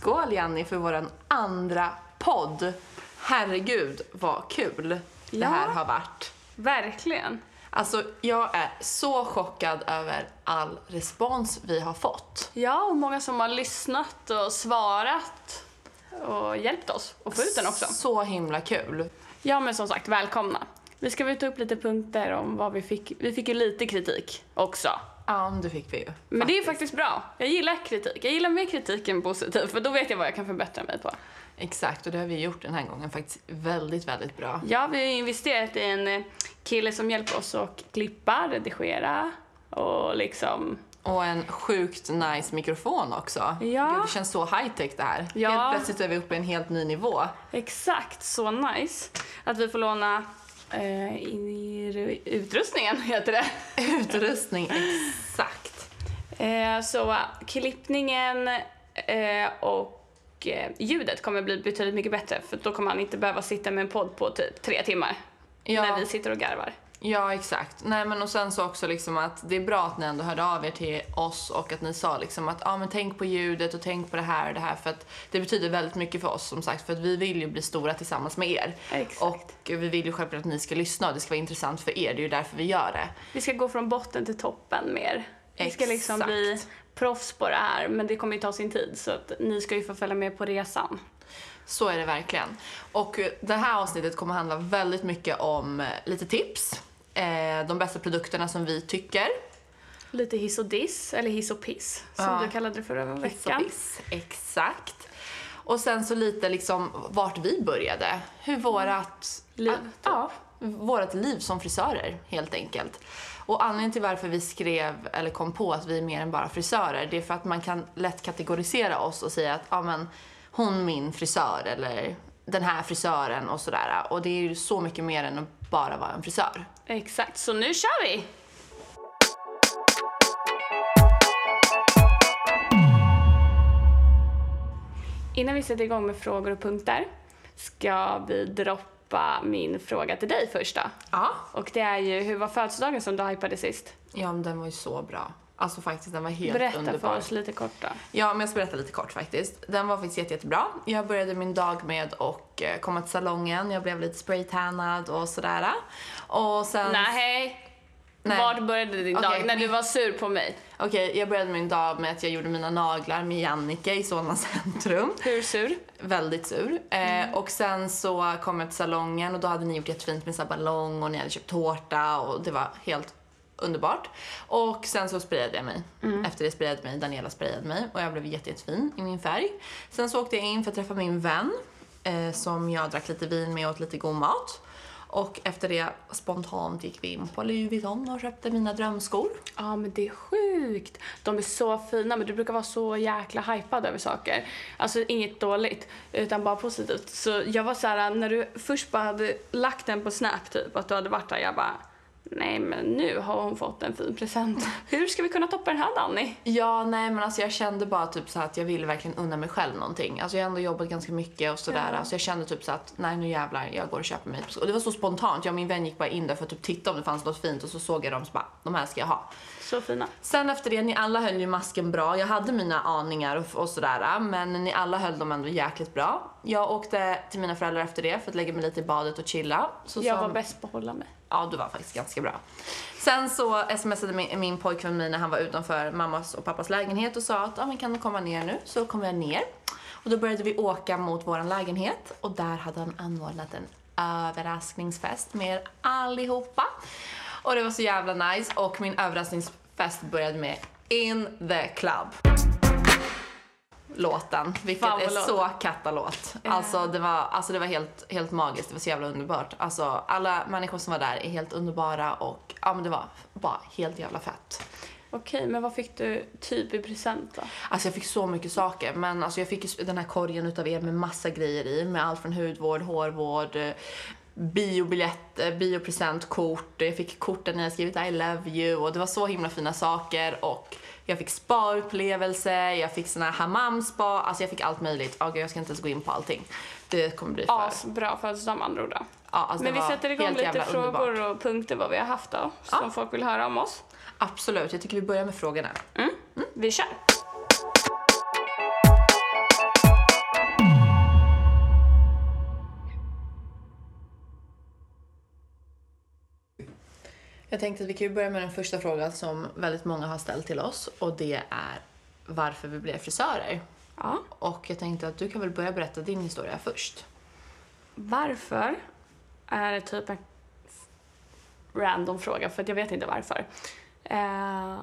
Skål Janni för vår andra podd. Herregud vad kul det Ja. här har varit. Verkligen. Alltså jag är så chockad över all respons vi har fått. Ja, och många som har lyssnat och svarat och hjälpt oss att få ut den också. Så himla kul. Ja, men som sagt, välkomna. Vi ska väl ta upp lite punkter om vad vi fick. Vi fick ju lite kritik också. Ja, det fick vi ju. Men det är faktiskt bra. Jag gillar kritik. Jag gillar mer kritik än positiv, för då vet jag vad jag kan förbättra mig på. Exakt, och det har vi gjort den här gången faktiskt väldigt, väldigt bra. Ja, vi har investerat i en eh, kille som hjälper oss att klippa, redigera och liksom... Och en sjukt nice mikrofon också. Ja. Gud, det känns så high tech det här. Ja. Helt plötsligt är vi uppe i en helt ny nivå. Exakt, så nice. Att vi får låna eh, i utrustningen, heter det. Utrustning, exakt. Eh, så klippningen eh, och eh, ljudet kommer bli betydligt mycket bättre för då kommer man inte behöva sitta med en podd på typ tre timmar Ja. när vi sitter och garvar. Ja, exakt. Nej, men och sen så också liksom att det är bra att ni ändå hörde av er till oss och att ni sa liksom att ja, men tänk på ljudet och tänk på det här och det här för att det betyder väldigt mycket för oss som sagt för att vi vill ju bli stora tillsammans med er. Exakt. Och vi vill ju självklart att ni ska lyssna och det ska vara intressant för er. Det är ju därför vi gör det. Vi ska gå från botten till toppen mer. Vi ska liksom Exakt. bli proffs på det här men det kommer ju ta sin tid så att ni ska ju få följa med på resan. Så är det verkligen. Och det här avsnittet kommer handla väldigt mycket om eh, lite tips. Eh, de bästa produkterna som vi tycker. Lite hiss och diss, eller hiss och piss som Ja. du kallade det förra Hiss och veckan. piss. Exakt. Och sen så lite liksom vart vi började. Hur vårat Liv, Ja, vårat liv som frisörer helt enkelt. Och anledningen till varför vi skrev eller kom på att vi är mer än bara frisörer, det är för att man kan lätt kategorisera oss och säga att ja men hon min frisör eller den här frisören och sådär. Och det är ju så mycket mer än att bara vara en frisör. Exakt, så nu kör vi! Innan vi sätter igång med frågor och punkter ska vi droppa min fråga till dig först då. Ja. Och det är ju, hur var födelsedagen som du hypade sist? Ja men den var ju så bra. Alltså faktiskt den var helt Berätta underbar. för oss lite kort då. Ja, men jag ska berätta lite kort faktiskt. Den var faktiskt jätte, jättebra. Jag började min dag med att eh, komma till salongen. Jag blev lite spraytannad och sådär. Och sen... Nej. Nej. Var började din Okej, dag? När du min- var sur på mig. Okej, jag började min dag med att jag gjorde mina naglar med Jannike i Solna centrum. Hur sur? Väldigt sur. Eh, och sen så kom jag till salongen och då hade ni gjort jättefint med så ballong och ni hade köpt tårta och det var helt underbart. Och sen så sprayade jag mig. Efter det sprayade mig, Daniela sprayade mig och jag blev jätte, jättefin i min färg. Sen så åkte jag in för att träffa min vän eh, som jag drack lite vin med och åt lite god mat. Och efter det spontant gick vi in på Louis Vuitton och köpte mina drömskor. Ja, men det är sjukt. De är så fina, men du brukar vara så jäkla hypad över saker. Alltså inget dåligt, utan bara positivt. Så jag var så här, när du först bara hade lagt den på Snap typ, att du hade varit där, jag bara Nej men nu har hon fått en fin present. Hur ska vi kunna toppa den här Danny? Ja, nej men alltså jag kände bara typ så att jag ville verkligen unna mig själv någonting. Alltså jag har ändå jobbat ganska mycket och sådär. Ja. Så jag kände typ så att nej nu jävlar, jag går och köper mig. Och det var så spontant. Jag och min vän gick bara in där för att typ titta om det fanns något fint och så såg jag dem så bara, de här ska jag ha. Så fina. Sen efter det, ni alla höll ju masken bra. Jag hade mina aningar och, och sådär, men ni alla höll dem ändå jäkligt bra. Jag åkte till mina föräldrar efter det för att lägga mig lite i badet och chilla. Så Jag sa- var bäst på att hålla mig. Ja, du var faktiskt ganska bra. Sen så smsade min, min pojkvän mig när han var utanför mammas och pappas lägenhet och sa att ah, men kan du komma ner nu? Så kom jag ner. Och då började vi åka mot vår lägenhet och där hade han anordnat en överraskningsfest med er allihopa. Och det var så jävla nice och min överraskningsfest började med In the club. Låten, vilket Fan, är låt. så kattalåt. Alltså det var, alltså det var helt, helt magiskt, det var så jävla underbart. Alltså alla människor som var där är helt underbara och ja men det var bara helt jävla fett. Okej, men vad fick du typ i present då? Alltså jag fick så mycket saker men alltså jag fick den här korgen utav er med massa grejer i med allt från hudvård, hårvård, biobiljett, eh, biopresentkort, jag fick korten när jag skrivit I love you och det var så himla fina saker och jag fick spa-upplevelse, jag fick såna här hammam-spa, alltså jag fick allt möjligt. Ja, gud, jag ska inte ens gå in på allting. Det kommer bli för... Asbra födelsedag med andra ord då. Ja, alltså Men vi sätter igång lite frågor underbart. och punkter vad vi har haft då, som folk vill höra om oss. Absolut, jag tycker vi börjar med frågorna. Vi kör! Jag tänkte att vi kan ju börja med den första frågan som väldigt många har ställt till oss och det är varför vi blev frisörer. Ja. Och jag tänkte att du kan väl börja berätta din historia först. Varför är det typ en random fråga för jag vet inte varför. Eh,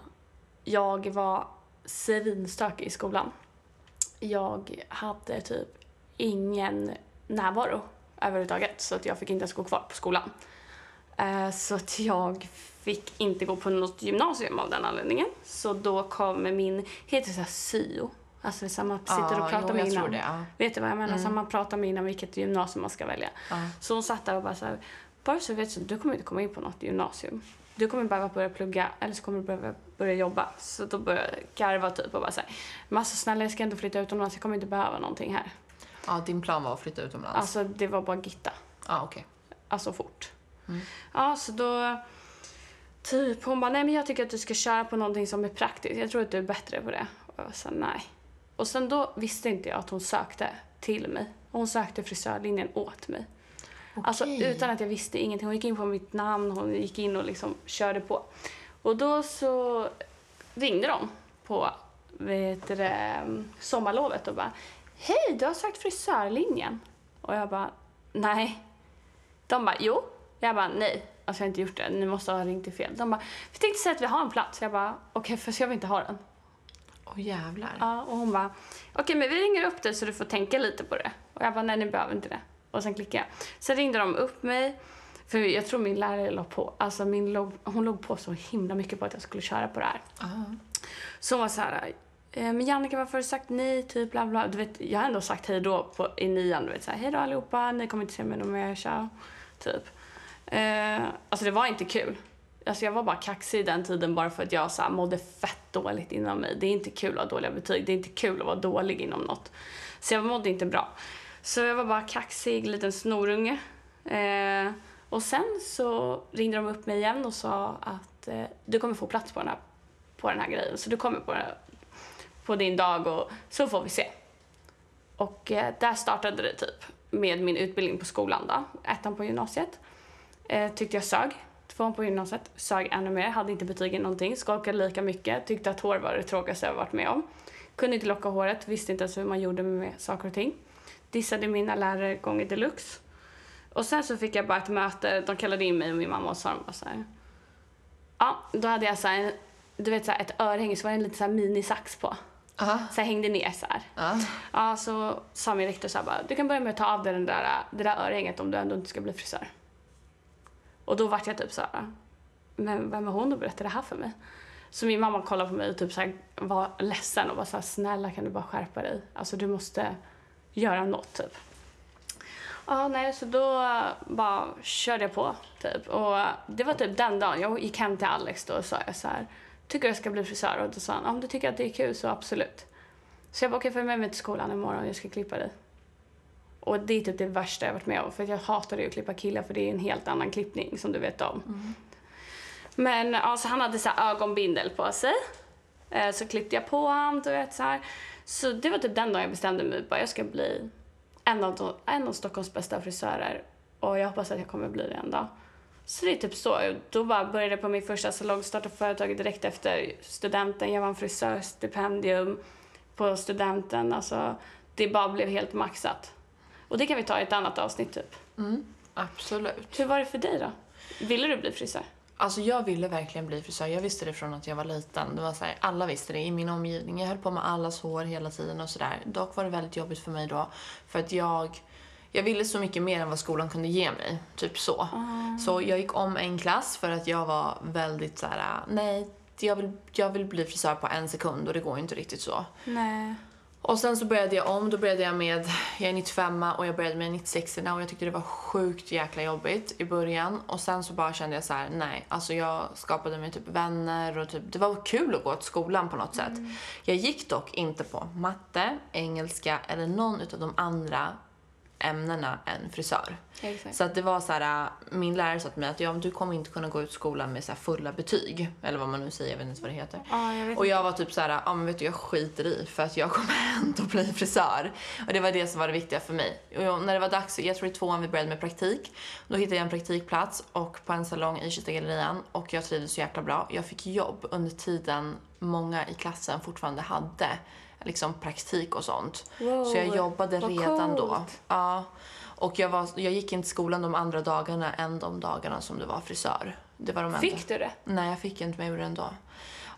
jag var svinstökig i skolan. Jag hade typ ingen närvaro överhuvudtaget så att jag fick inte ens gå kvar på skolan. Eh, så att jag fick inte gå på något gymnasium av den anledningen. Så då kom min, heter det syo? Alltså det samma, sitter och Ja, pratar jo, med innan. det, ja. Vet du vad jag menar? Så man pratar med innan vilket gymnasium man ska välja. Ja. Så hon satt där och bara så här, bara så du vet så du kommer inte komma in på något gymnasium. Du kommer behöva börja plugga eller så kommer du behöva börja jobba. Så då började jag garva typ och bara säga, men alltså snälla jag ska inte flytta utomlands, jag kommer inte behöva någonting här. Ja, din plan var att flytta utomlands? Alltså det var bara gitta. Ja, okej. Alltså fort. Ja, så då... Typ, hon bara, nej men jag tycker att du ska köra på någonting som är praktiskt. Jag tror att du är bättre på det. Och jag sa nej. Och sen då visste inte jag att hon sökte till mig. Hon sökte frisörlinjen åt mig. Alltså Okej. utan att jag visste ingenting. Hon gick in på mitt namn, hon gick in och liksom körde på. Och då så ringde de på vet du, det, sommarlovet och bara Hej, du har sökt frisörlinjen. Och jag bara nej. De bara jo. Jag bara nej. Alltså jag har inte gjort det. Ni måste ha ringt till fel. De bara vi tänkte säga att vi har en plats. Jag bara okej, för jag vill inte ha den. Åh jävlar. Ja, och hon bara, okej men vi ringer upp dig så du får tänka lite på det. Och jag bara, nej ni behöver inte det. Och sen klickade jag. Sen ringde de upp mig, för jag tror min lärare la på, alltså min låg, hon låg på så himla mycket på att jag skulle köra på det här. Ja. Så hon var så här, eh, men Jannica varför har du sagt nej, typ bla bla. Du vet, jag har ändå sagt hej då på, i nian, du vet så här, hej då allihopa, ni kommer inte se mig någon mer, ciao. Typ. Eh, alltså det var inte kul. Alltså jag var bara kaxig den tiden bara för att jag så här, mådde fett dåligt inom mig. Det är inte kul att ha dåliga betyg, det är inte kul att vara dålig inom något. Så jag mådde inte bra. Så jag var bara kaxig, liten snorunge. Eh, och sen så ringde de upp mig igen och sa att eh, du kommer få plats på den här, på den här grejen. Så du kommer på, den här, på din dag och så får vi se. Och eh, där startade det typ med min utbildning på skolan då, ettan på gymnasiet. Eh, tyckte jag sög. Tvåan på gymnasiet sög ännu mer, hade inte betygen någonting, skolkade lika mycket, tyckte att hår var det tråkigaste jag varit med om. Kunde inte locka håret, visste inte ens hur man gjorde med saker och ting. Dissade mina lärare gånger deluxe. Och sen så fick jag bara ett möte, de kallade in mig och min mamma och sa de bara så här. Ja, då hade jag så här, du vet så här, ett örhänge så var det en liten så här minisax på. Aha. Så jag hängde ner så här. Ja. Ja, så sa min rektor så här bara, du kan börja med att ta av dig den där, det där örhänget om du ändå inte ska bli frisör. Och då vart jag typ så här, men vem är hon och berättar det här för mig? Så min mamma kollade på mig och typ så här var ledsen och var så här, snälla kan du bara skärpa dig? Alltså du måste göra något typ. Ja, nej, så då bara körde jag på typ. Och det var typ den dagen jag gick hem till Alex då och sa jag så här, tycker jag ska bli frisör? Och då sa han, om du tycker att det är kul så absolut. Så jag bara, okej, följ med mig till skolan imorgon, jag ska klippa dig. Och det är typ det värsta jag varit med om, för jag hatar ju att klippa killar för det är en helt annan klippning som du vet om. Men alltså han hade så ögonbindel på sig. Eh, Så klippte jag på han, du vet så här. Så det var typ den dagen jag bestämde mig, bara jag ska bli en av, de, en av Stockholms bästa frisörer. Och jag hoppas att jag kommer bli det en dag. Så det är typ så. Då bara började jag på min första salong, startade företaget direkt efter studenten. Jag vann frisörstipendium på studenten. Alltså, det bara blev helt maxat. Och det kan vi ta i ett annat avsnitt typ. Mm, absolut. Hur var det för dig då? Ville du bli frisör? Alltså jag ville verkligen bli frisör. Jag visste det från att jag var liten. Det var så här, alla visste det i min omgivning. Jag höll på med allas hår hela tiden och sådär. Dock var det väldigt jobbigt för mig då. För att jag, jag ville så mycket mer än vad skolan kunde ge mig. Typ så. Så jag gick om en klass för att jag var väldigt så här: nej, jag vill, jag vill bli frisör på en sekund och det går ju inte riktigt så. Nej. Och sen så började jag om. Då började jag med, jag är 95 och jag började med 96 och jag tyckte det var sjukt jäkla jobbigt i början. Och sen så bara kände jag så här: nej, alltså jag skapade mig typ vänner och typ, det var kul att gå till skolan på något sätt. Jag gick dock inte på matte, engelska eller någon utav de andra ämnena än frisör. Exakt. Så att det var så här, min lärare sa till mig att ja, du kommer inte kunna gå ut skolan med så fulla betyg. Eller vad man nu säger, jag vet inte vad det heter. Ja, jag Och jag var typ så här, ja men vet du jag skiter i för att jag kommer ändå bli frisör. Och det var det som var det viktiga för mig. Och när det var dags, jag tror i tvåan vi började med praktik. Då hittade jag en praktikplats och på en salong i Kistagallerian och jag trivdes så jäkla bra. Jag fick jobb under tiden många i klassen fortfarande hade liksom praktik och sånt. Wow, så jag jobbade redan då. coolt. Ja. Och jag, var, jag gick inte skolan de andra dagarna än de dagarna som det var frisör. Det var de enda. Fick du det? Nej, jag fick inte, men jag gjorde det ändå.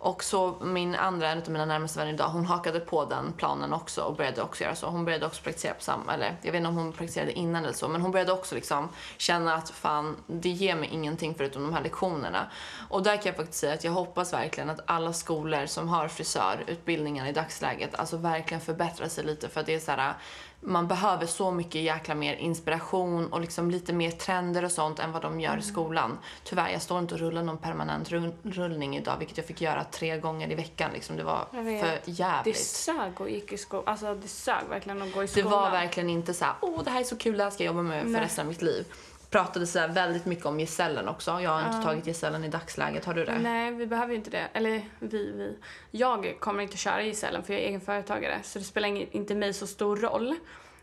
Och så min andra, en av mina närmaste vänner idag, hon hakade på den planen också och började också göra så. Hon började också praktisera på samma, eller jag vet inte om hon praktiserade innan eller så, men hon började också liksom känna att fan, det ger mig ingenting förutom de här lektionerna. Och där kan jag faktiskt säga att jag hoppas verkligen att alla skolor som har frisörutbildningen i dagsläget, alltså verkligen förbättrar sig lite för att det är så här man behöver så mycket jäkla mer inspiration och liksom lite mer trender och sånt än vad de gör i skolan. Tyvärr, jag står inte och rullar någon permanent rull- rullning idag, vilket jag fick göra tre gånger i veckan. Liksom. Det var för Det jävligt. sög och gick i skolan. Alltså det sög verkligen att gå i Det skolan. var verkligen inte så här, åh det här är så kul, det här ska jag jobba med för Nej. resten av mitt liv. Pratade så väldigt mycket om gesällen också. Jag har inte tagit gesällen i dagsläget, har du det? Nej, vi behöver ju inte det. Eller vi, vi. Jag kommer inte köra gesällen för jag är egenföretagare så det spelar inte mig så stor roll.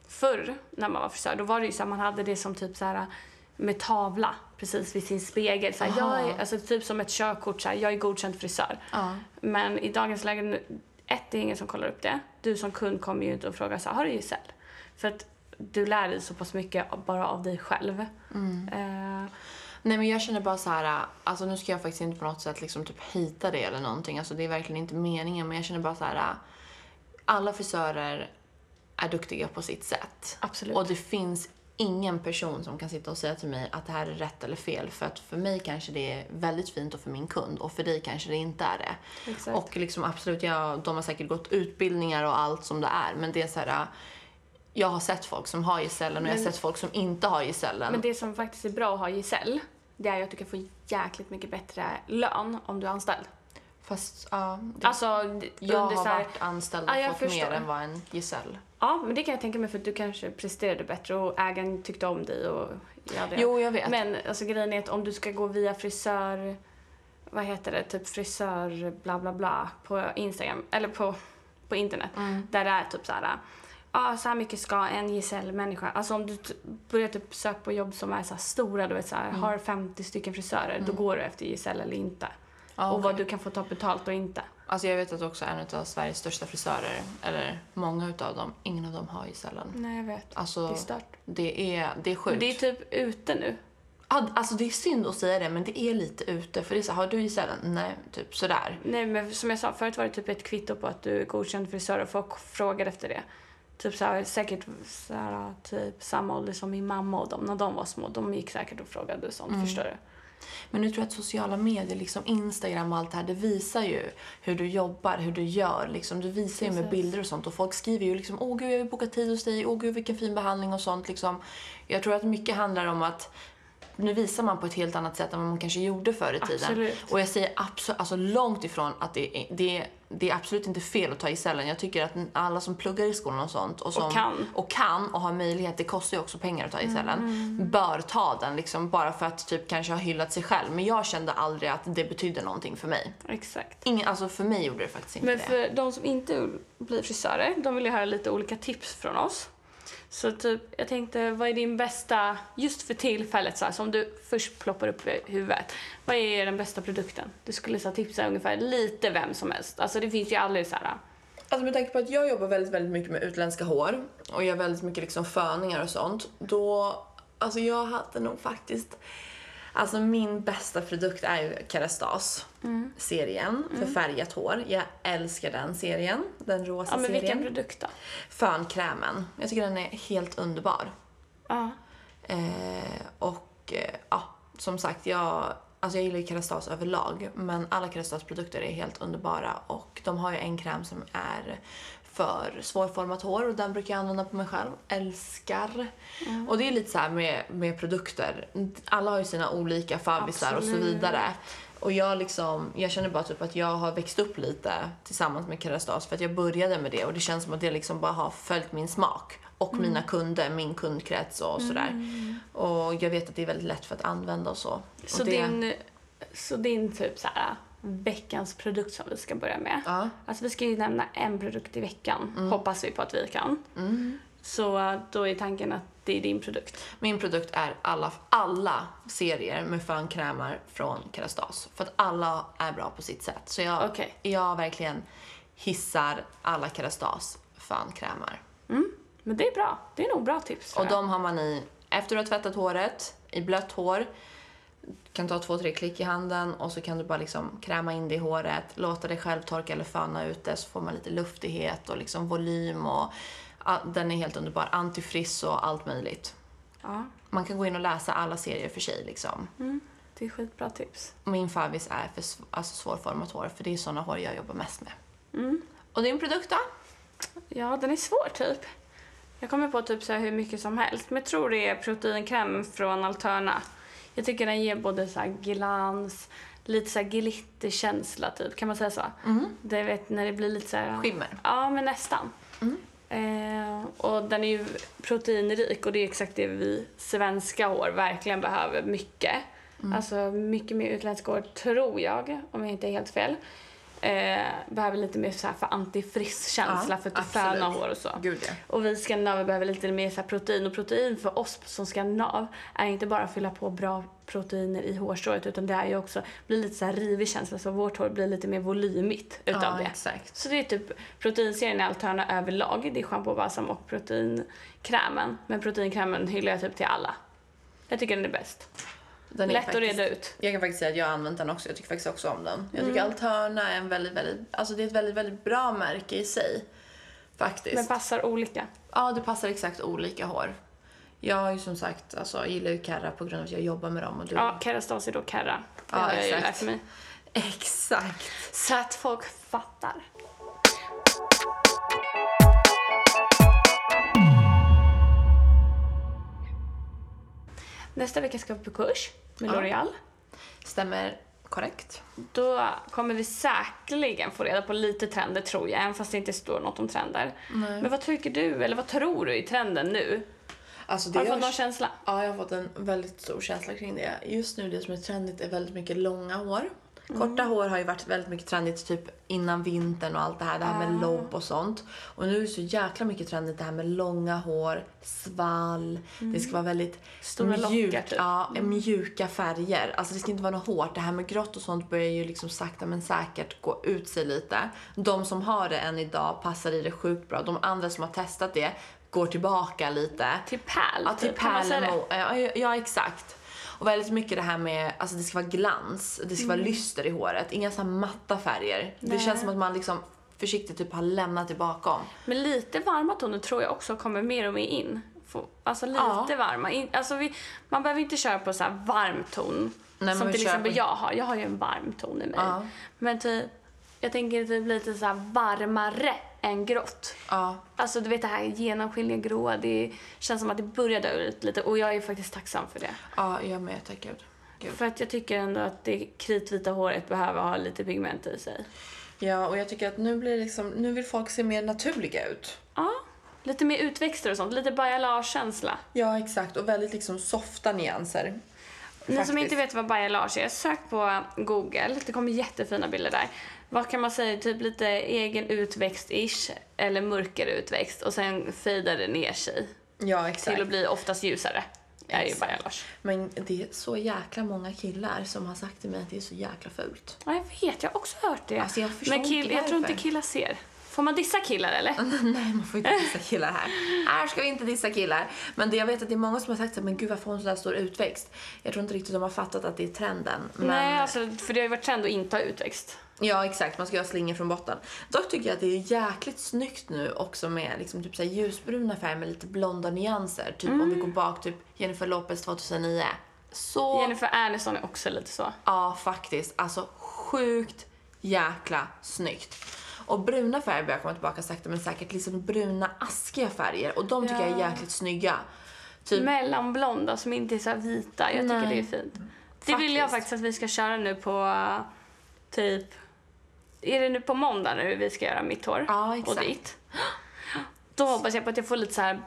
Förr när man var frisör då var det ju så här, man hade det som typ så här med tavla precis vid sin spegel. Så här, jag är, alltså typ som ett körkort, så här, jag är godkänd frisör. Ja. Men i dagens läge, ett, det är ingen som kollar upp det. Du som kund kommer ju inte och frågar så här, har du gesäll? För att du lär dig så pass mycket bara av dig själv. Eh, Nej men jag känner bara så här, alltså nu ska jag faktiskt inte på något sätt liksom typ hita det eller någonting, alltså det är verkligen inte meningen men jag känner bara så här, alla frisörer är duktiga på sitt sätt. Absolut. Och det finns ingen person som kan sitta och säga till mig att det här är rätt eller fel för att för mig kanske det är väldigt fint och för min kund och för dig kanske det inte är det. Exakt. Och liksom absolut, ja, de har säkert gått utbildningar och allt som det är men det är så här, jag har sett folk som har gesällen och jag har Men- sett folk som inte har gesällen. Men det som faktiskt är bra att ha gesäll, det är ju att du kan få jäkligt mycket bättre lön om du är anställd. Fast ja, det Alltså, Jag har här, varit anställd och Ja, fått mer förstår. än vad en gesäll. Ja, men det kan jag tänka mig för att du kanske presterade bättre och ägaren tyckte om dig och ja, det. Jo, jag vet. Men alltså grejen är att om du ska gå via frisör, vad heter det, typ frisör bla bla bla på Instagram, eller på, på internet, Mm. där det är typ så här, ja så här mycket ska en gesällmänniska, alltså om du börjar typ söka på jobb som är så stora, du vet så här, Mm. har 50 stycken frisörer, då går du efter gesäll eller inte. Ja, Och vad du kan få ta betalt och inte. Alltså jag vet att också en av Sveriges största frisörer, eller många utav dem, ingen av dem har gesällen. Nej, jag vet. Alltså Det är stört. det är, det är sjukt. Men det är typ ute nu. Alltså det är synd att säga det men det är lite ute för det är så, har du gesällen? Nej, typ sådär. Nej, men som jag sa, förut var det typ ett kvitto på att du är godkänd frisör och folk frågade efter det. Typ så här, säkert så här, typ samma ålder som min mamma och dem när de var små. De gick säkert och frågade sånt, Mm. förstår du? Men nu tror jag att sociala medier, liksom Instagram och allt det här, det visar ju hur du jobbar, hur du gör. Liksom, du visar ju med bilder och sånt och folk skriver ju liksom åh gud jag vill boka tid hos dig, åh gud vilken fin behandling och sånt. Liksom. Jag tror att mycket handlar om att nu visar man på ett helt annat sätt än vad man kanske gjorde förr i tiden. Absolut. Och jag säger absolut, alltså långt ifrån att det det, är, det är absolut inte fel att ta gesällen. Jag tycker att alla som pluggar i skolan och sånt och, som, kan. och kan och har möjlighet, det kostar ju också pengar att ta gesällen, Mm. bör ta den liksom bara för att typ kanske ha hyllat sig själv. Men jag kände aldrig att det betydde någonting för mig. Exakt. Ingen, alltså för mig gjorde det faktiskt inte Men det. för de som inte blir frisörer, de vill ju höra lite olika tips från oss. Så typ, jag tänkte, vad är din bästa, just för tillfället så här, som du först ploppar upp i huvudet. Vad är den bästa produkten? Du skulle så här, tipsa ungefär lite vem som helst. Alltså det finns ju aldrig så här. Alltså med tanke på att jag jobbar väldigt, väldigt mycket med utländska hår och gör väldigt mycket liksom föningar och sånt. Då, alltså jag hade nog faktiskt, alltså min bästa produkt är ju Kerastas serien för färgat hår. Jag älskar den serien, den rosa Ja men vilken serien. produkt då? Fönkrämen. Jag tycker den är helt underbar. Ja. Eh, och eh, ja, som sagt, jag, alltså jag gillar ju Kerastas överlag. Men alla Kerastas produkter är helt underbara. Och de har ju en kräm som är för svårformat hår och den brukar jag använda på mig själv. Älskar. Och det är lite så här med, med produkter. Alla har ju sina olika favvisar och så vidare. Och jag, liksom, jag känner bara typ att jag har växt upp lite tillsammans med Kerastas för att jag började med det och det känns som att det liksom bara har följt min smak. Och mina kunder, min kundkrets och sådär. Och jag vet att det är väldigt lätt för att använda och så. Så, och det, din, så din typ så här, veckans produkt som vi ska börja med. Ja. Alltså vi ska ju nämna en produkt i veckan, hoppas vi på att vi kan. Så eh, då är tanken att det är din produkt. Min produkt är alla, alla serier med fönkrämer från Kerastas. För att alla är bra på sitt sätt. Så jag, Okej. jag verkligen hissar alla Kerastas fönkrämer. Mm. Men det är bra. Det är nog bra tips. Och jag. de har man i efter du har tvättat håret, i blött hår. Kan ta två, tre klick i handen och så kan du bara liksom kräma in det i håret, låta det själv torka eller föna ut det så får man lite luftighet och liksom volym och den är helt underbar. Antifriss och allt möjligt. Ja, Man kan gå in och läsa alla serier för sig liksom. det är skitbra tips. Min favvis är för sv- alltså svårformat hår för det är såna hår jag jobbar mest med. Mm. Och din produkt då? Ja, den är svår typ. Jag kommer på typ så hur mycket som helst. Men jag tror det är proteinkräm från Alterna. Jag tycker den ger både så här glans, lite så här glitterkänsla typ. Kan man säga så? Det vet när det blir lite så här... Skimmer. Ja, men nästan. Eh, och den är ju proteinrik och det är exakt det vi svenska hår verkligen behöver mycket. Alltså mycket mer utländska hår tror jag, om jag inte är helt fel. Eh, behöver lite mer så här för antifriss-känsla Ja, för att föna hår och så. Gud ja. Och vi skandinaver behöver lite mer så protein. Och protein för oss som skandinav är inte bara att fylla på bra proteiner i hårstrået utan det är ju också blir lite så här rivig känsla så vårt hår blir lite mer volymigt utav Ja, det. exakt. Så det är typ proteinserien i Alterna överlag. Det är schampo, balsam och proteinkrämen. Men proteinkrämen hyllar jag typ till alla. Jag tycker den är bäst. Den Lätt faktiskt- att reda ut. Jag kan faktiskt säga att jag har använt den också. Jag tycker faktiskt också om den. Jag tycker Alterna är en väldigt, väldigt, alltså det är ett väldigt, väldigt bra märke i sig. Faktiskt. Men passar olika. Ja, det passar exakt olika hår. Jag har ju som sagt, alltså, jag gillar ju Kerra på grund av att jag jobbar med dem och du... Ja, Kerastase då Kerra. Det Ja, har jag ju lärt mig. Exakt. Så att folk fattar. Nästa vecka ska vi på kurs med Ja. L'Oreal. Stämmer korrekt. Då kommer vi säkerligen få reda på lite trender tror jag, även fast det inte står något om trender. Men vad tycker du, eller vad tror du i trenden nu? Alltså, Har du fått någon känsla? Ja, jag har fått en väldigt stor känsla kring det. Just nu det som är trendigt är väldigt mycket långa hår. Korta hår har ju varit väldigt mycket trendigt typ innan vintern och allt det här, det här med lobb och sånt. Och nu är det så jäkla mycket trendigt det här med långa hår, svall, det ska vara väldigt Stora lockar, mjuk, typ. ja, mjuka färger. Alltså det ska inte vara något hårt. Det här med grått och sånt börjar ju liksom sakta men säkert gå ut sig lite. De som har det än idag passar i det sjukt bra. De andra som har testat det går tillbaka lite. Till pärl, Ja, till typ. Ja, ja, ja, exakt. Och väldigt mycket det här med, alltså det ska vara glans, det ska vara lyster i håret, inga så här matta färger. Det Mm. Nej. känns som att man liksom försiktigt typ har lämnat det bakom. Men lite varma toner tror jag också kommer mer och mer in. Alltså lite Ja. varma. In, alltså vi, man behöver inte köra på så här varm ton. Nej, som till exempel på- jag har. Jag har ju en varm ton i mig. Ja. Men typ, jag tänker typ lite så här varmare än grått. Ja, Alltså du vet det här genomskinliga gråa, det känns som att det börjar dö ut lite och jag är faktiskt tacksam för det. ja jag med, tack gud. gud. För att jag tycker ändå att det kritvita håret behöver ha lite pigment i sig. Ja, och jag tycker att nu blir det liksom, nu vill folk se mer naturliga ut. Ja, lite mer utväxter och sånt, lite bajalage-känsla. Ja, exakt. Och väldigt liksom softa nyanser. Ni som Faktiskt. inte vet vad bajalage är, sök på Google. Det kommer jättefina bilder där. Vad kan man säga? Typ lite egen utväxt-ish eller mörkare utväxt och sen fejdar det ner sig Ja, exakt. till att bli oftast ljusare. Är ju bajalage. Men det är så jäkla många killar som har sagt till mig att det är så jäkla fult. Ja, jag vet. Jag har också hört det. Alltså, jag Men kill, jag tror inte killar ser. Får man dissa killar eller? Nej, man får inte dissa killar här. Här ska vi inte dissa killar. Men det, jag vet att det är många som har sagt så här, men gud varför har hon så där stor utväxt? Jag tror inte riktigt de har fattat att det är trenden. Men, Nej, alltså, för det har ju varit trend att inte ha utväxt. Ja, exakt. Man ska ha slingor från botten. Dock tycker jag att det är jäkligt snyggt nu också med liksom typ så ljusbruna färger med lite blonda nyanser. Typ om vi går bak, typ Jennifer Lopez 2009. Så, Jennifer Aniston är också lite så. ja faktiskt. Alltså sjukt jäkla snyggt. Och bruna färger börjar komma tillbaka sakta men säkert. Liksom bruna askiga färger. Och de tycker jag är Ja. jäkligt snygga. Typ, Mellanblonda som inte är så vita. Jag tycker Nej. det är fint. Det vill jag Faktiskt. att vi ska köra nu på typ... Är det nu på måndag nu vi ska göra mitt hår? Ja, Och exakt. ditt? Då hoppas jag på att jag får lite så här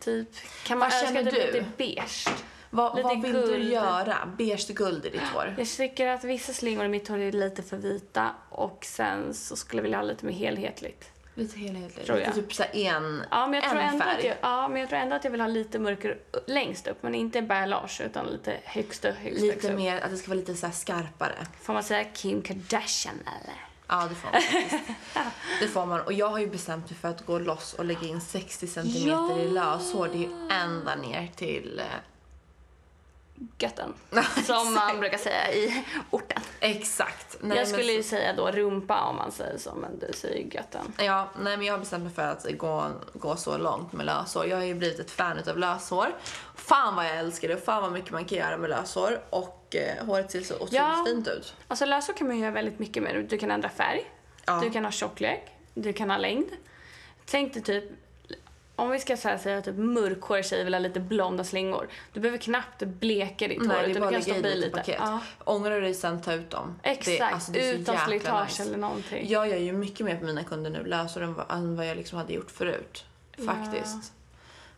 Typ, kan man Vad önska typ du? lite beige? Vad, Lite vad vill du guld. göra? Beige guld i ditt hår? Jag tycker att vissa slingor i mitt hår är lite för vita och sen så skulle jag vilja ha lite mer helhetligt. Lite helhetligt. Tror jag. typ såhär en, Ja, men jag tror en ändå färg. att jag, ja, men jag tror ändå att jag vill ha lite mörkare längst upp, men inte beige utan lite högst upp. Högst, högst Lite upp. mer, att det ska vara lite så skarpare. Får man säga Kim Kardashian eller? Ja, det får man faktiskt. Det får man. Och jag har ju bestämt mig för att gå loss och lägga in 60 centimeter Ja. i löshår. Det är ju ända ner till... Götten. Som man brukar säga i orten. Exakt. Nej, jag men skulle ju så- säga då rumpa om man säger så, men du säger ju götten. Ja, nej men jag har bestämt mig för att gå, gå så långt med löshår. Jag har ju blivit ett fan utav löshår. Fan vad jag älskar det och fan vad mycket man kan göra med löshår. Och eh, håret ser så otroligt Ja. fint ut. Alltså lösår kan man ju göra väldigt mycket med. Du kan ändra färg, Ja. du kan ha tjocklek, du kan ha längd. Tänk dig typ, om vi ska säga typ mörkhårig tjej vill ha lite blonda slingor. Du behöver knappt bleka ditt hår Nej, det är utan du att kan stoppa i lite paket. Ja, Ångrar du dig sen, ta ut dem. exakt, Det, alltså, det är utan slitage nice. eller någonting. Jag gör ju mycket mer på mina kunder nu, lösår, än vad, än vad jag liksom hade gjort förut. Faktiskt.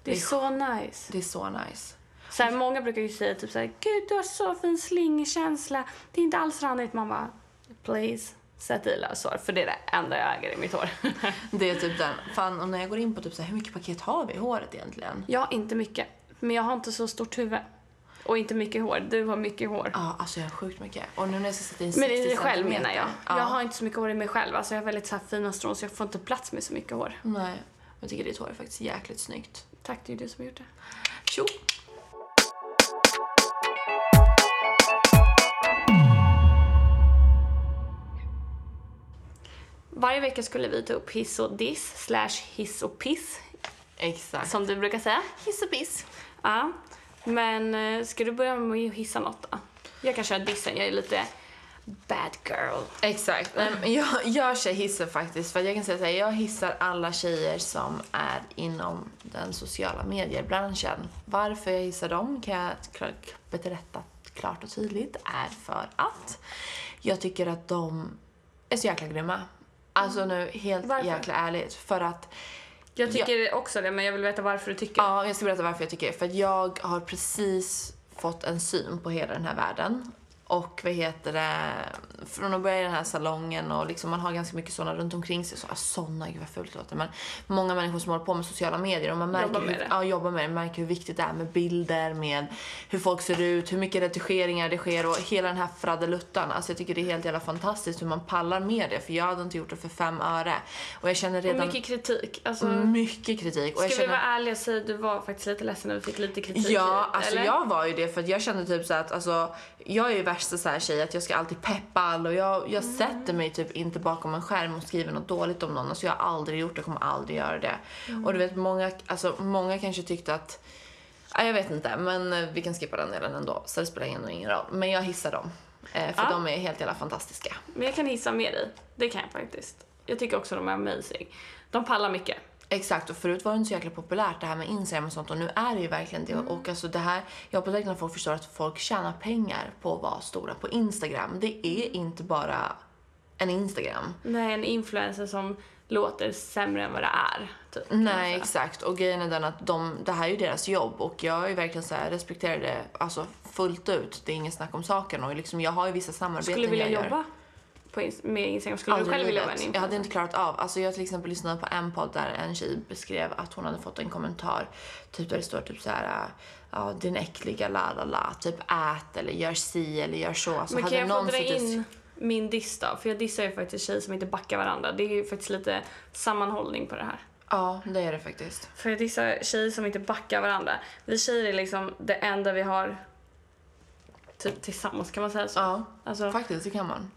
det är så nice. Det är så nice. Så här, många brukar ju säga typ så här, gud du har så fin slingkänsla, det är inte alls randigt. Man bara, please, sätt i lösår, för det är det enda jag äger i mitt hår. Det är typ den. Fan, och när jag går in på typ så här, hur mycket paket har vi i håret egentligen? har inte mycket, men jag har inte så stort huvud. Och inte mycket hår, du har mycket hår. Ja, alltså jag har sjukt mycket. Och nu när jag ska sätta in Men 60 i dig själv menar jag. Ja. Jag har inte så mycket hår i mig själv. Alltså jag har väldigt så här fina strån så jag får inte plats med så mycket hår. Nej, jag tycker ditt hår är faktiskt jäkligt snyggt. Tack, det är du som har gjort det. Tjo! Varje vecka skulle vi ta upp hiss och diss, slash hiss och piss, Exakt. som du brukar säga. Hiss och piss. Ja. Men eh, ska du börja med att hissa något då? Jag kan köra dissen, jag är lite bad girl. Exakt. Jag, jag kör hissen faktiskt. För jag kan säga så här, jag hissar alla tjejer som är inom den sociala medier-branschen. Varför jag hissar dem kan jag berätta klart och tydligt är för att jag tycker att de är så jäkla grymma. Alltså nu, helt Varför? jäkla ärligt. För att Jag tycker också det, men jag vill veta varför du tycker. Ja, jag ska berätta varför jag tycker det. För att jag har precis fått en syn på hela den här världen. Och vad heter det, från att börja i den här salongen och liksom man har ganska mycket sådana runt omkring sig. Så, ah, gud vad fult det låter. Men många människor som håller på med sociala medier och man märker Jobbar med hur, det. Ja, jobbar med det. märker hur viktigt det är med bilder, med hur folk ser ut, hur mycket retuscheringar det sker och hela den här fraddeluttan. Alltså jag tycker det är helt jävla fantastiskt hur man pallar med det. För jag hade inte gjort det för fem öre. Och jag känner Och redan mycket kritik. Alltså, mycket kritik. Och ska jag vi känner... vara ärliga och säga att du var faktiskt lite ledsen när vi fick lite kritik? Ja, alltså eller? jag var ju det för att jag kände typ så att alltså, jag är ju värsta så här tjej att jag ska alltid peppa alla och jag, jag Mm. sätter mig typ inte bakom en skärm och skriver något dåligt om någon. Alltså jag har aldrig gjort det och kommer aldrig göra det. Mm. Och du vet många, alltså många kanske tyckte att, ja, jag vet inte men eh, vi kan skippa den delen ändå så det spelar ändå ingen roll. Men jag hissar dem. Eh, för Ja. de är helt jävla fantastiska. Men jag kan hissa med dig. Det kan jag faktiskt. Jag tycker också de är amazing. De pallar mycket. Exakt, och förut var det inte så jäkla populärt det här med Instagram och sånt och nu är det ju verkligen det. Mm. Och alltså det här, jag hoppas verkligen att folk förstår att folk tjänar pengar på att vara stora på Instagram. Det är inte bara en Instagram. Nej, en influencer som låter sämre än vad det är. Typ, Nej, exakt. Och grejen är den att de, det här är ju deras jobb och jag är ju verkligen så här, respekterar det alltså, fullt ut. Det är ingen snack om saken och liksom, jag har ju vissa samarbeten Skulle vilja jag gör. På ins- med Instagram? Skulle Aldrig du själv vilja vara en Jag hade influencer? inte klarat av. Alltså jag till exempel lyssnade på en podd där en tjej beskrev att hon hade fått en kommentar typ där det står typ så här ja din äckliga la la la typ ät eller gör si eller gör så. Alltså, Men kan jag få dra in min diss då? För jag dissar ju faktiskt tjejer som inte backar varandra. Det är ju faktiskt lite sammanhållning på det här. Ja, det är det faktiskt. För jag dissar tjejer som inte backar varandra. Vi tjejer är liksom det enda vi har typ tillsammans, kan man säga så? Ja, Alltså, faktiskt det kan man.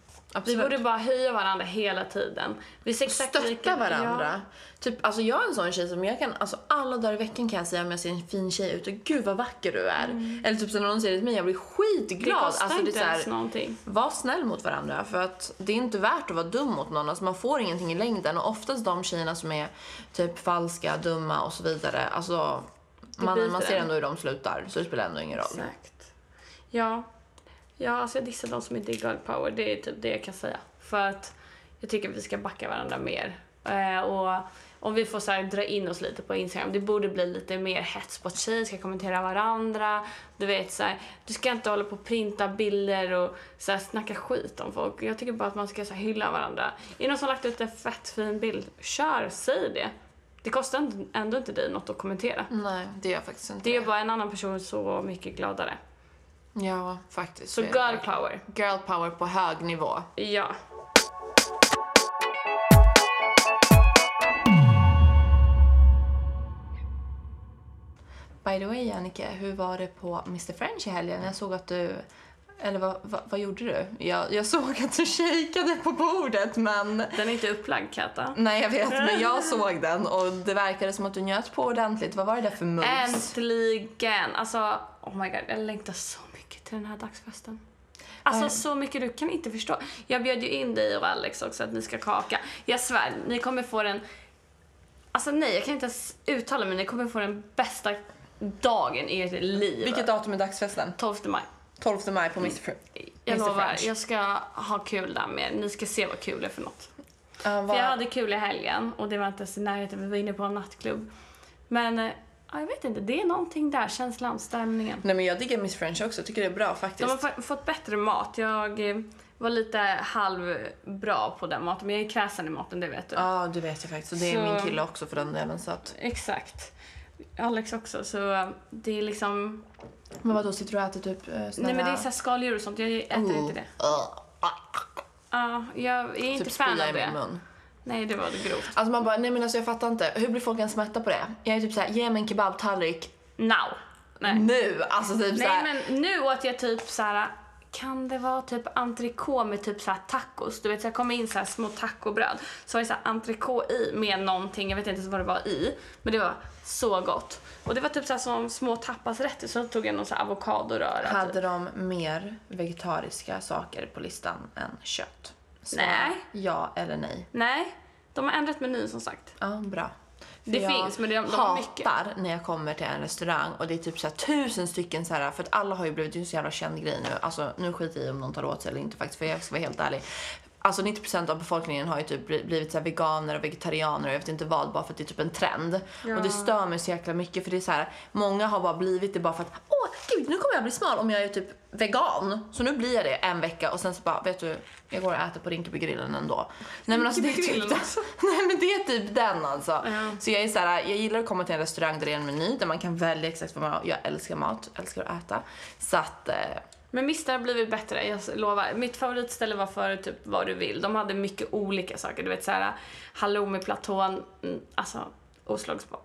Vi Absolut. borde bara höja varandra hela tiden. Vi ser exakt Stötta lika- varandra. Typ, alltså jag är en sån tjej som jag kan, alltså alla dagar i veckan kan jag säga om jag ser en fin tjej ut och gud vad vacker du är. Eller typ så när någon säger det till mig, jag blir Ja. skitglad. Det kostar alltså, inte det är så här, ens någonting. Var snäll mot varandra för att det är inte värt att vara dum mot någon. Alltså man får ingenting i längden och oftast de tjejerna som är typ falska, dumma och så vidare. Alltså man, man ser ändå hur de slutar så det spelar ändå ingen roll. Exakt. Ja. Ja, alltså jag dissar de som inte är girl power. Det är typ det jag kan säga. För att jag tycker vi ska backa varandra mer. Eh, och om vi får så här, dra in oss lite på Instagram, det borde bli lite mer hets på att tjejer ska kommentera varandra. Du vet så här, du ska inte hålla på och printa bilder och så här, snacka skit om folk. Jag tycker bara att man ska så här, hylla varandra. Är det någon som har lagt ut en fett fin bild, kör, säg det. Det kostar ändå- ändå inte dig något att kommentera. Nej, det gör faktiskt inte Det gör bara en annan person så mycket gladare. Ja, faktiskt. Så girl power. Girl power på hög nivå. Ja. By the way, Jannike, hur var det på Mr French i helgen? Jag såg att du... Eller vad, vad, vad gjorde du? Jag, jag såg att du kikade på bordet, men... Den är inte upplagd, Kata. Nej, jag vet, men jag såg den och det verkade som att du njöt på ordentligt. Vad var det där för mums? Äntligen! Alltså, oh my god, jag längtar så till den här dagsfesten. Alltså Ja. så mycket, du kan inte förstå. Jag bjöd ju in dig och Alex också att ni ska kaka. Jag svär, ni kommer få den... Alltså nej, jag kan inte ens uttala mig. Ni kommer få den bästa dagen i ert liv. Vilket datum är dagsfesten? 12 maj. 12 maj på Mr French. Jag Mr. lovar, French. jag ska ha kul där med. Ni ska se vad kul är för något. Ja, För jag hade kul i helgen och det var inte ens i närheten, vi var inne på en nattklubb. Men, eh, ja, jag vet inte, det är någonting där, känslan, stämningen. Nej men jag diggar Miss French också, tycker det är bra faktiskt. De har fått bättre mat. Jag eh, var lite halvbra på den maten, men jag är kräsen i maten, det vet du. Ja, det vet jag faktiskt. Och det är Så- min kille också för den delen. Så att... Exakt. Alex också, så det är liksom... Men vadå, sitter du och äter typ eh, såna Nej men det är så skaldjur och sånt, jag äter Oh. inte det. Uh, Ja, jag är inte typ fan spya av i min det. mun. Nej, det var grovt. Alltså man bara, nej men alltså jag fattar inte. Hur blir folk ens mätta på det? Jag är typ såhär, ge mig en kebabtallrik Now. Nej. nu. Alltså typ Nej såhär. men nu åt jag typ så här. Kan det vara typ entrecote med typ så här tacos? Du vet så jag kom in så här små tacobröd. Så var det så här entrecote i med någonting, jag vet inte vad det var i. Men det var så gott. Och det var typ så här som små tapasrätter. Så tog jag någon så här avokadoröra. Hade Typ. de mer vegetariska saker på listan än kött? Svara Nej. Ja eller nej. Nej, de har ändrat menyn som sagt. Ja, bra. För Det jag finns, men de- de har mycket. hatar när jag kommer till en restaurang och det är typ så tusen stycken så här för att alla har ju blivit det en så jävla känd grej nu. Alltså nu skiter jag i om någon tar åt sig eller inte faktiskt för jag ska vara helt ärlig. Alltså 90% av befolkningen har ju typ bli- blivit så veganer och vegetarianer och jag vet inte vad bara för att det är typ en trend. Ja. Och det stör mig så jäkla mycket för det är så här många har bara blivit det bara för att åh gud nu kommer jag bli smal om jag är typ vegan. Så nu blir jag det en vecka och sen så bara vet du jag går och äter på Rinkebygrillen ändå. Nej men alltså det är typ den. också. Nej men det är typ den alltså. Ja. Så jag är så här, jag gillar att komma till en restaurang där det är en meny där man kan välja exakt vad man har. Jag älskar mat, älskar att äta. Så att, eh, Men Mr har blivit bättre, jag lovar. Mitt favoritställe var för typ vad du vill. De hade mycket olika saker. Du vet såhär halloumiplatån, mm, alltså oslagsbar.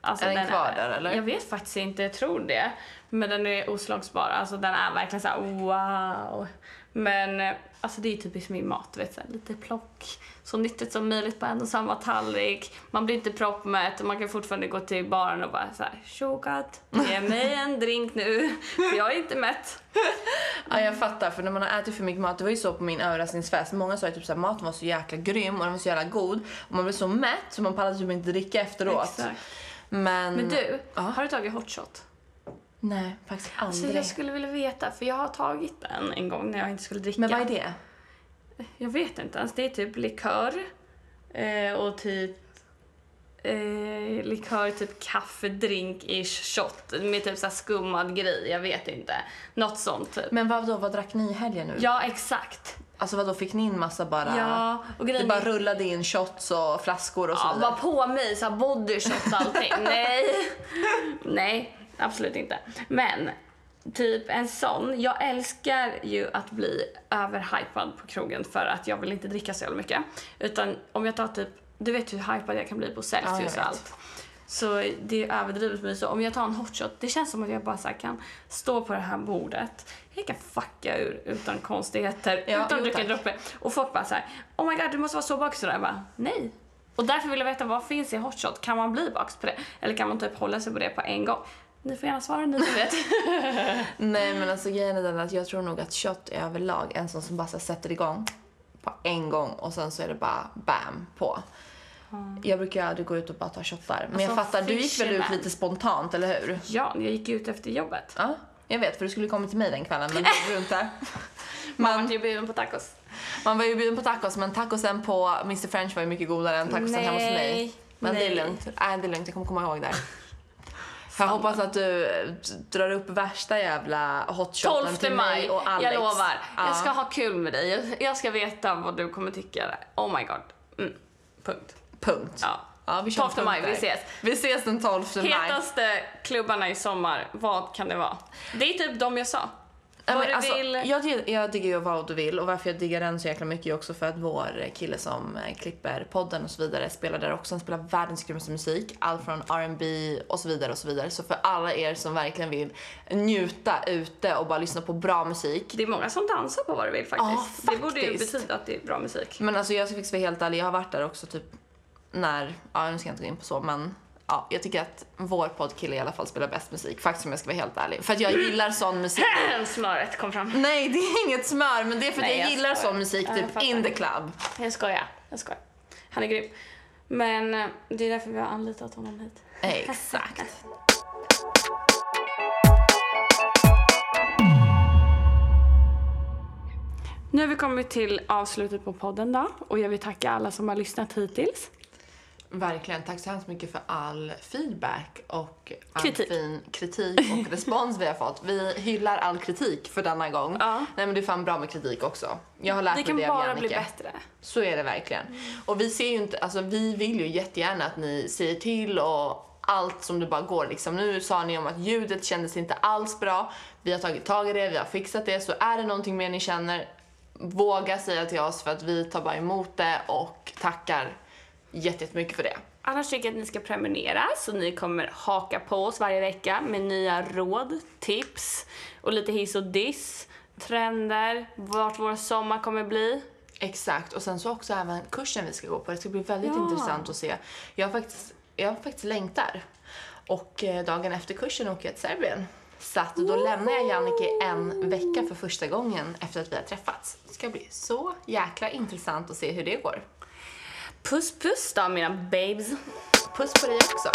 Alltså, Är den kvar där, eller? Jag vet faktiskt inte, jag tror det. Men den är oslagsbar, alltså den är verkligen såhär wow. Men eh, alltså det är typiskt min mat, vet såhär lite plock. Så nyttigt som möjligt på en och samma tallrik. Man blir inte proppmätt och man kan fortfarande gå till baren och bara såhär tjokat, ge mig en drink nu, för jag är inte mätt. ja, jag fattar för när man har ätit för mycket mat, det var ju så på min överraskningsfest. Många sa ju typ så här, maten var så jäkla grym och den var så jävla god. Och man blev så mätt så man pallade typ inte dricka efteråt. Exakt. Men, Men du, Ja. har du tagit hot shot? Nej faktiskt Så aldrig. jag skulle vilja veta, för jag har tagit den en gång när jag inte skulle dricka. Men vad är det? Jag vet inte ens. Det är typ likör eh, och typ eh, likör, typ kaffedrink-ish shot med typ så här skummad grej. Jag vet inte. Något sånt typ. Men vad då, vad drack ni i helgen nu? Ja, exakt. Alltså vad då fick ni in massa bara... Ja, och Det grejen bara är- rullade in shots och flaskor och så Ja, vidare. var på mig, så här body shot och allting. Nej. Nej, absolut inte. Men typ en sån. Jag älskar ju att bli överhypad på krogen för att jag vill inte dricka så jävla mycket. Utan om jag tar typ, du vet hur hypad jag kan bli på Ja, Celsius jag och allt. Så det är överdrivet mig. Så om jag tar en hot shot, det känns som att jag bara så kan stå på det här bordet. Jag kan fucka ur utan konstigheter, Ja, utan att dricka en droppe. Och folk bara så här, oh my god du måste vara så bakis Jag bara, nej. Och därför vill jag veta vad finns i hot shot? Kan man bli bakis på det? Eller kan man typ hålla sig på det på en gång? Ni får gärna svara, ni som vet. Nej men alltså grejen är den att jag tror nog att shot är överlag en sån som bara så sätter igång på en gång och sen så är det bara bam på. Jag brukar ju aldrig gå ut och bara ta shottar. Men jag Alltså, fattar, du gick väl ut lite spontant, eller hur? ja, jag gick ut efter jobbet. Ja. Jag vet, för du skulle komma till mig den kvällen, men du inte. Man Men vart ju bjuden på tacos. man var ju bjuden på tacos, men tacosen på Mr French var ju mycket godare än tacosen hemma hos mig. Nej, Men det är nej. lugnt. Nej, det är lugnt. Jag kommer komma ihåg det. Jag hoppas att du eh, drar upp värsta jävla hotshoten 12 till maj, mig och Alex. jag lovar. Ja. Jag ska ha kul med dig. Jag- ska veta vad du kommer tycka. Oh my god. Mm. Punkt. Punkt. Ja. Ja, vi kör 12 maj, vi ses. Vi ses den 12 maj. Hetaste klubbarna i sommar, vad kan det vara? Det är typ de jag sa. Vad men alltså, vill. jag, jag diggar ju vad du vill och varför jag diggar den så jäkla mycket är också för att vår kille som eh, klipper podden och så vidare spelar där också. Han spelar världens grymmaste musik. Allt från R&B och så vidare och så vidare. Så för alla er som verkligen vill njuta ute och bara lyssna på bra musik. Det är många som dansar på vad du vill faktiskt. Ja, Det borde ju faktiskt. betyda att det är bra musik. Men alltså jag ska faktiskt vara helt ärlig, jag har varit där också typ när, ja nu ska jag inte gå in på så men ja, jag tycker att vår poddkille i alla fall spelar bäst musik. Faktiskt om jag ska vara helt ärlig. För att jag gillar sån musik. Smöret kom fram. Nej, det är inget smör, men det är för att Nej, jag, jag gillar skojar. sån musik typ in the club. Jag skojar, jag skojar. Han är grym. Men eh, det är därför vi har anlitat honom hit. Exakt. Nu har vi kommit till avslutet på podden då och jag vill tacka alla som har lyssnat hittills. Verkligen. Tack så hemskt mycket för all feedback och all Kritik. fin kritik och respons vi har fått. Vi hyllar all kritik för denna gång. Ja. Nej men det är fan bra med kritik också. Jag har lärt Det mig kan det av bara Jannike. bli bättre. Så är det verkligen. Och vi ser ju inte, alltså vi vill ju jättegärna att ni säger till och allt som det bara går liksom. Nu sa ni om att ljudet kändes inte alls bra. Vi har tagit tag i det, vi har fixat det. Så är det någonting mer ni känner, våga säga till oss för att vi tar bara emot det och tackar jättemycket för det. Annars tycker jag att ni ska prenumerera så ni kommer haka på oss varje vecka med nya råd, tips och lite hiss och diss, trender, vart vår sommar kommer bli. Exakt, och sen så också även kursen vi ska gå på. Det ska bli väldigt Ja. intressant att se. Jag har faktiskt, jag faktiskt längtar. Och eh, dagen efter kursen åker jag till Serbien. Så att då lämnar jag Jannike en vecka för första gången efter att vi har träffats. Det ska bli så jäkla intressant att se hur det går. Puss puss då mina babes. Puss på dig också.